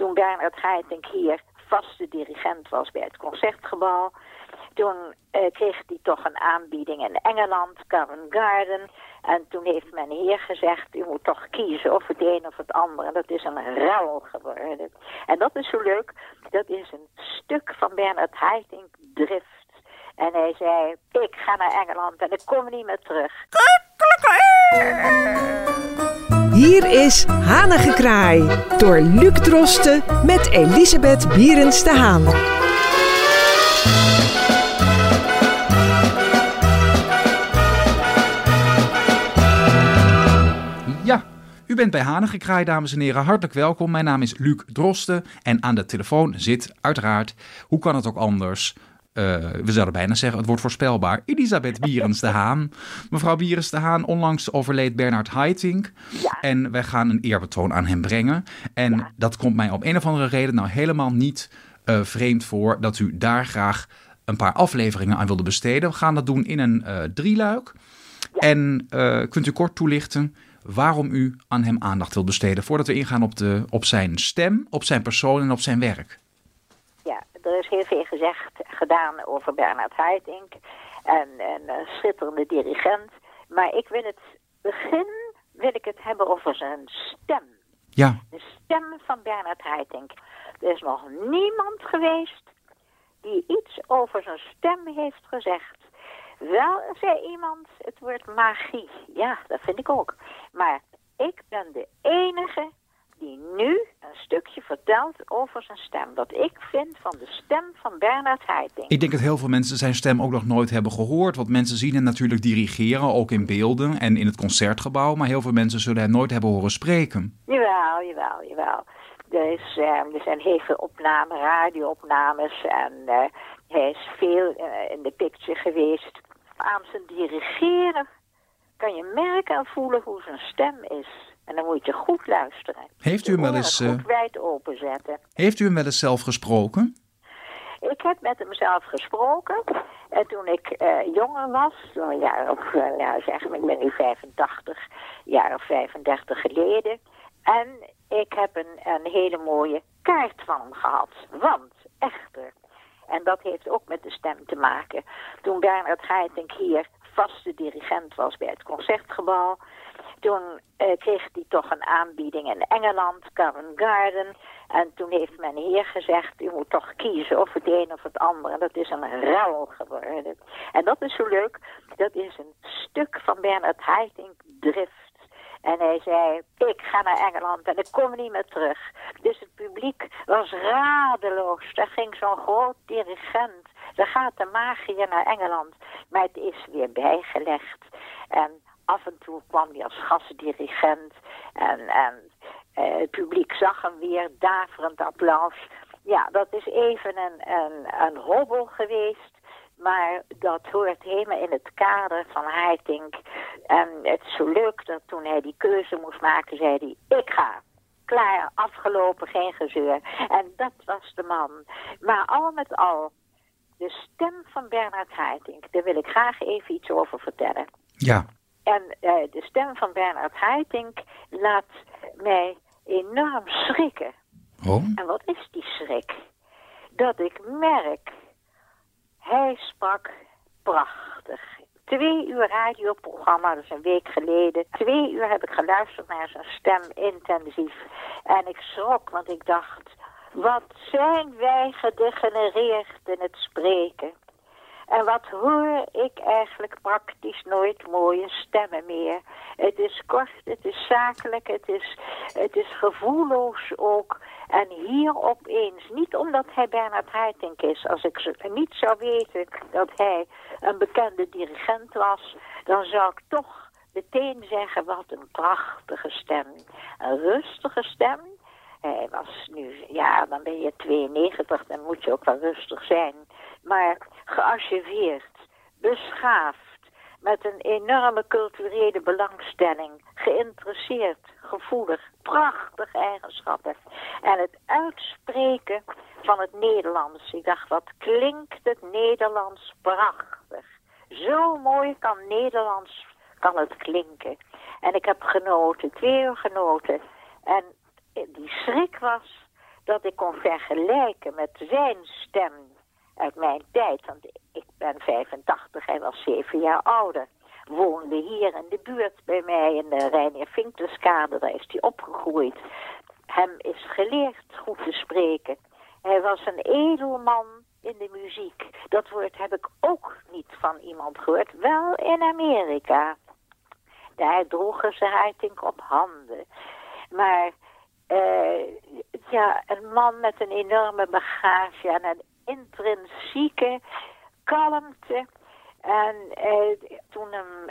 Toen Bernard Haitink hier vaste dirigent was bij het Concertgebouw. Toen uh, kreeg hij toch een aanbieding in Engeland, Covent Garden. En toen heeft mijn heer gezegd, u moet toch kiezen of het een of het ander. En dat is een ruil geworden. En dat is zo leuk, dat is een stuk van Bernard Haitink Drift. En hij zei, ik ga naar Engeland en ik kom niet meer terug. Hier is Hanengekraai door Luc Drosten met Elisabeth Bierens de Haan. Ja, u bent bij Hanengekraai, dames en heren. Hartelijk welkom. Mijn naam is Luc Drosten en aan de telefoon zit uiteraard, hoe kan het ook anders, uh, we zouden bijna zeggen, het wordt voorspelbaar. Elisabeth Bierens de Haan. Mevrouw Bierens de Haan, onlangs overleed Bernard Haitink. Ja. En wij gaan een eerbetoon aan hem brengen. En Ja. dat komt mij op een of andere reden nou helemaal niet eh, vreemd voor dat u daar graag een paar afleveringen aan wilde besteden. We gaan dat doen in een eh, drieluik. En eh, kunt u kort toelichten waarom u aan hem aandacht wilt besteden voordat we ingaan op, de, op zijn stem, op zijn persoon en op zijn werk? Er is heel veel gezegd, gedaan over Bernard Haitink. En, en een schitterende dirigent. Maar ik wil het begin, wil ik het hebben over zijn stem. Ja, De stem van Bernard Haitink. Er is nog niemand geweest die iets over zijn stem heeft gezegd. Wel zei iemand het woord magie. Ja, dat vind ik ook. Maar ik ben de enige die nu een stukje vertelt over zijn stem. Wat ik vind van de stem van Bernard Haitink. ik denk dat heel veel mensen zijn stem ook nog nooit hebben gehoord. Want mensen zien hem natuurlijk dirigeren, ook in beelden en in het concertgebouw. Maar heel veel mensen zullen hem nooit hebben horen spreken. Jawel, jawel, jawel. Is, eh, er zijn heel veel opnamen, radioopnames. En eh, hij is veel eh, in de picture geweest. Aan zijn dirigeren kan je merken en voelen hoe zijn stem is. En dan moet je goed luisteren. Heeft u hem wel eens, eh, goed wijd openzetten. Heeft u hem wel eens zelf gesproken? Ik heb met hem zelf gesproken. En toen ik eh, jonger was, zo'n jaar of, nou zeg maar, ik ben nu 85, jaar of 35 geleden. En ik heb een, een hele mooie kaart van hem gehad. Want, echter, en dat heeft ook met de stem te maken. Toen Bernard Haitink hier vaste dirigent was bij het Concertgebouw. Toen eh, kreeg hij toch een aanbieding in Engeland, Covent Garden. En toen heeft mijn heer gezegd, u moet toch kiezen of het een of het ander. Dat is een ruil geworden. En dat is zo leuk, dat is een stuk van Bernard Haitink Drift. En hij zei, ik ga naar Engeland en ik kom niet meer terug. Dus het publiek was radeloos. Daar ging zo'n groot dirigent. Daar gaat de magier naar Engeland. Maar het is weer bijgelegd. En af en toe kwam hij als gastdirigent. En, en eh, het publiek zag hem weer, daverend applaus. Ja, dat is even een, een, een hobbel geweest. Maar dat hoort helemaal in het kader van Haitink. En het is zo leuk dat toen hij die keuze moest maken, zei hij, ik ga. Klaar, afgelopen, geen gezeur. En dat was de man. Maar al met al, de stem van Bernard Haitink, daar wil ik graag even iets over vertellen. Ja. En eh, de stem van Bernard Haitink laat mij enorm schrikken. Oh, En wat is die schrik? Dat ik merk, hij sprak prachtig. Twee uur radioprogramma, dat is een week geleden. Twee uur heb ik geluisterd naar zijn stem intensief. En ik schrok, want ik dacht, wat zijn wij gedegenereerd in het spreken. En wat hoor ik eigenlijk praktisch nooit mooie stemmen meer. Het is kort, het is zakelijk, het is, het is gevoelloos ook. En hier opeens, niet omdat hij Bernard Haitink is, als ik niet zou weten dat hij een bekende dirigent was, dan zou ik toch meteen zeggen, wat een prachtige stem. Een rustige stem. Hij was nu, ja, dan ben je 92, dan moet je ook wel rustig zijn. Maar gearchiveerd, beschaafd, met een enorme culturele belangstelling, geïnteresseerd, gevoelig, prachtige eigenschappen. En het uitspreken van het Nederlands. Ik dacht, wat klinkt het Nederlands prachtig. Zo mooi kan Nederlands, kan het klinken. En ik heb genoten, twee uur genoten. En die schrik was dat ik kon vergelijken met zijn stem uit mijn tijd. Want ik ben 85, hij was zeven jaar ouder. Woonde hier in de buurt bij mij in de Reinier Vinkelskade, daar is hij opgegroeid. Hem is geleerd goed te spreken. Hij was een edelman in de muziek. Dat woord heb ik ook niet van iemand gehoord. Wel in Amerika. Daar droegen ze Haitink op handen. Maar ja, een man met een enorme bagage en een intrinsieke kalmte. En uh, toen hem,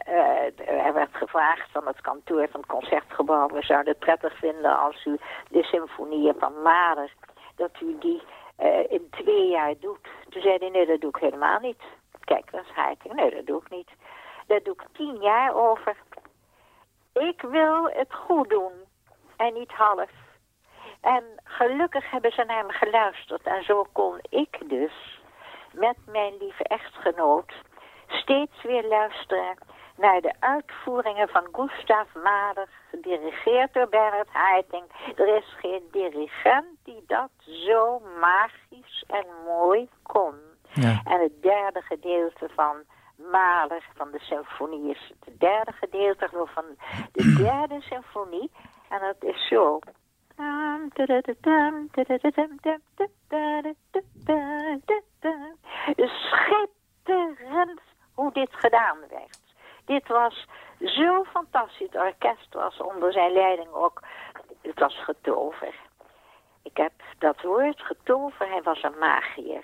er werd gevraagd van het kantoor van het concertgebouw, we zouden het prettig vinden als u de symfonieën van Mahler, dat u die uh, in twee jaar doet. Toen zei hij, nee, dat doe ik helemaal niet. Kijk, dat is Heiting. Nee, dat doe ik niet. Daar doe ik tien jaar over. Ik wil het goed doen en niet half. En gelukkig hebben ze naar me geluisterd. En zo kon ik dus met mijn lieve echtgenoot steeds weer luisteren naar de uitvoeringen van Gustav Mahler, gedirigeerd door Bernard Haitink. Er is geen dirigent die dat zo magisch en mooi kon. Ja. En het derde gedeelte van Mahler, van de symfonie, is het derde gedeelte van de derde symfonie. En dat is zo. Schitterend hoe dit gedaan werd. Dit was zo fantastisch. Het orkest was onder zijn leiding ook. Het was getover. Ik heb dat woord getover. Hij was een magier.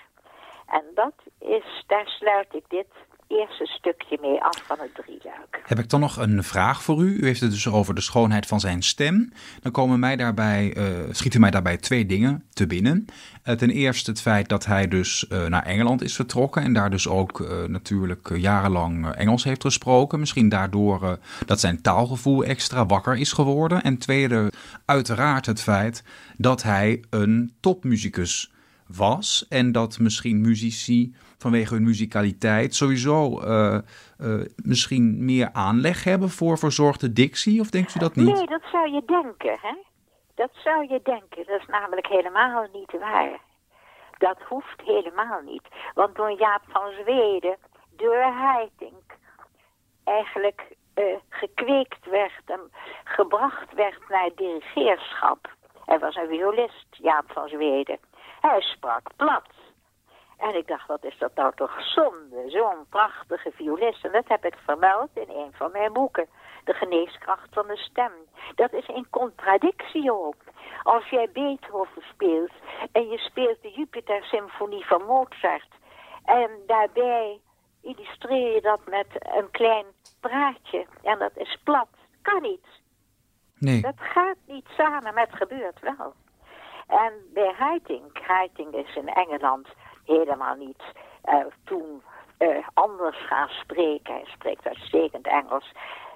En dat is, daar sluit ik dit eerste stukje mee af van het drieluik. Heb ik dan nog een vraag voor u? U heeft het dus over de schoonheid van zijn stem. Dan komen mij daarbij, uh, schieten mij daarbij twee dingen te binnen. Uh, ten eerste het feit dat hij dus uh, naar Engeland is vertrokken en daar dus ook natuurlijk jarenlang Engels heeft gesproken. Misschien daardoor dat zijn taalgevoel extra wakker is geworden. En tweede, uiteraard het feit dat hij een topmuzikus was en dat misschien muzici vanwege hun muzikaliteit sowieso uh, uh, misschien meer aanleg hebben voor verzorgde dictie? Of denkt u dat niet? Nee, dat zou je denken. Hè? Dat zou je denken. Dat is namelijk helemaal niet waar. Dat hoeft helemaal niet. Want toen Jaap van Zweden door Heiting eigenlijk uh, gekweekt werd en gebracht werd naar dirigeerschap. Hij was een violist, Jaap van Zweden. Hij sprak plat. En ik dacht, wat is dat nou toch zonde, zo'n prachtige violist. En dat heb ik vermeld in een van mijn boeken. De geneeskracht van de stem. Dat is in contradictie ook. Als jij Beethoven speelt en je speelt de Jupiter-symfonie van Mozart... en daarbij illustreer je dat met een klein praatje en dat is plat, kan niet. Nee. Dat gaat niet samen, maar het gebeurt wel. En bij Heiting, Heiting is in Engeland helemaal niet uh, toen uh, anders gaan spreken. Hij spreekt uitstekend Engels.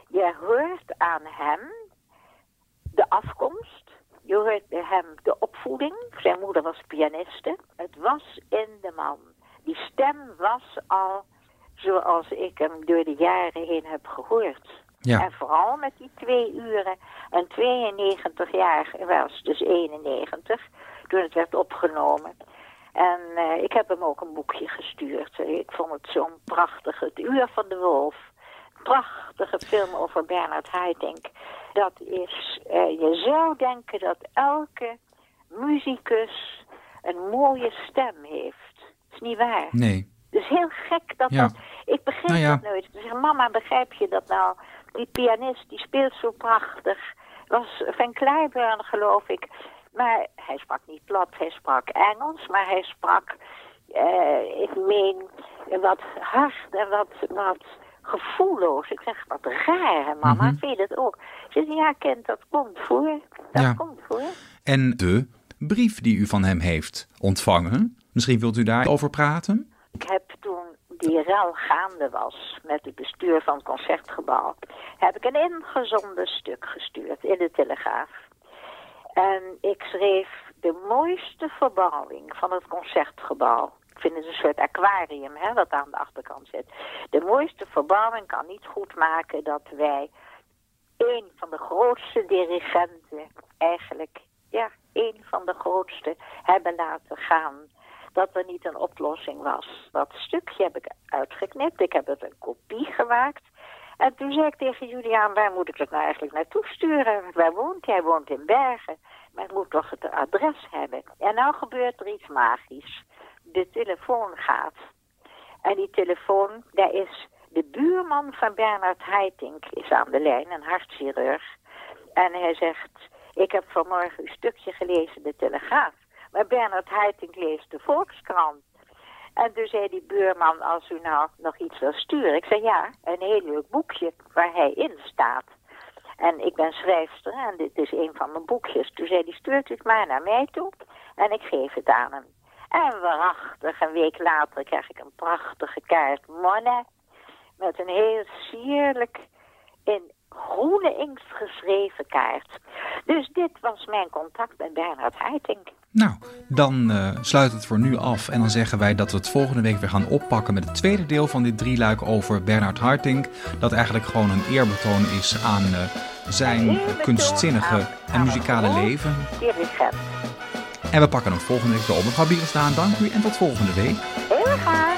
Je hoort aan hem de afkomst. Je hoort bij hem de opvoeding. Zijn moeder was pianiste. Het was in de man. Die stem was al zoals ik hem door de jaren heen heb gehoord. Ja. En vooral met die twee uren en 92 jaar was, dus 91, toen het werd opgenomen. En uh, ik heb hem ook een boekje gestuurd. Ik vond het zo'n prachtig, Het Uur van de Wolf. Prachtige film over Bernard Haitink. Dat is, uh, je zou denken dat elke muzikus een mooie stem heeft. Dat is niet waar. Nee. Het is heel gek dat dat... Ik begrijp nou ja. dat nooit. Ik zeg, mama, begrijp je dat nou? Die pianist, die speelt zo prachtig. was Van Kleiburn, geloof ik. Maar hij sprak niet plat, hij sprak Engels, maar hij sprak, uh, ik meen, wat hard en wat, wat gevoelloos. Ik zeg, wat raar, hè, mama, mm -hmm. vind je dat ook? Ze ja, kind, dat komt voor. Dat ja. komt voor. En de brief die u van hem heeft ontvangen, misschien wilt u daarover praten? Ik heb die rel gaande was met het bestuur van het Concertgebouw, heb ik een ingezonden stuk gestuurd in de Telegraaf. En ik schreef de mooiste verbouwing van het Concertgebouw. Ik vind het een soort aquarium, hè, wat aan de achterkant zit. De mooiste verbouwing kan niet goed maken dat wij een van de grootste dirigenten eigenlijk, ja, een van de grootste hebben laten gaan. Dat er niet een oplossing was. Dat stukje heb ik uitgeknipt. Ik heb het een kopie gemaakt. En toen zei ik tegen Juliaan, waar moet ik het nou eigenlijk naartoe sturen? Waar woont hij? Hij woont in Bergen. Maar ik moet toch het adres hebben. En nou gebeurt er iets magisch. De telefoon gaat. En die telefoon, daar is de buurman van Bernard Haitink is aan de lijn, een hartchirurg. En hij zegt, ik heb vanmorgen een stukje gelezen, de Telegraaf. Maar Bernard Haitink leest de Volkskrant. En toen zei die buurman, als u nou nog iets wil sturen. Ik zei, ja, een heel leuk boekje waar hij in staat. En ik ben schrijfster en dit is een van mijn boekjes. Toen zei hij, stuurt het maar naar mij toe en ik geef het aan hem. En waarachtig, een week later krijg ik een prachtige kaart Monet. Met een heel sierlijk in groene inkt geschreven kaart. Dus dit was mijn contact met Bernhard Haitink. Nou, dan uh, sluit het voor nu af en dan zeggen wij dat we het volgende week weer gaan oppakken met het tweede deel van dit drieluik over Bernhard Harting. Dat eigenlijk gewoon een eerbetoon is aan uh, zijn kunstzinnige en muzikale leven. Dirigent. En we pakken hem volgende week weer op. Mevrouw Bierenstaan, dank u en tot volgende week. Heel graag.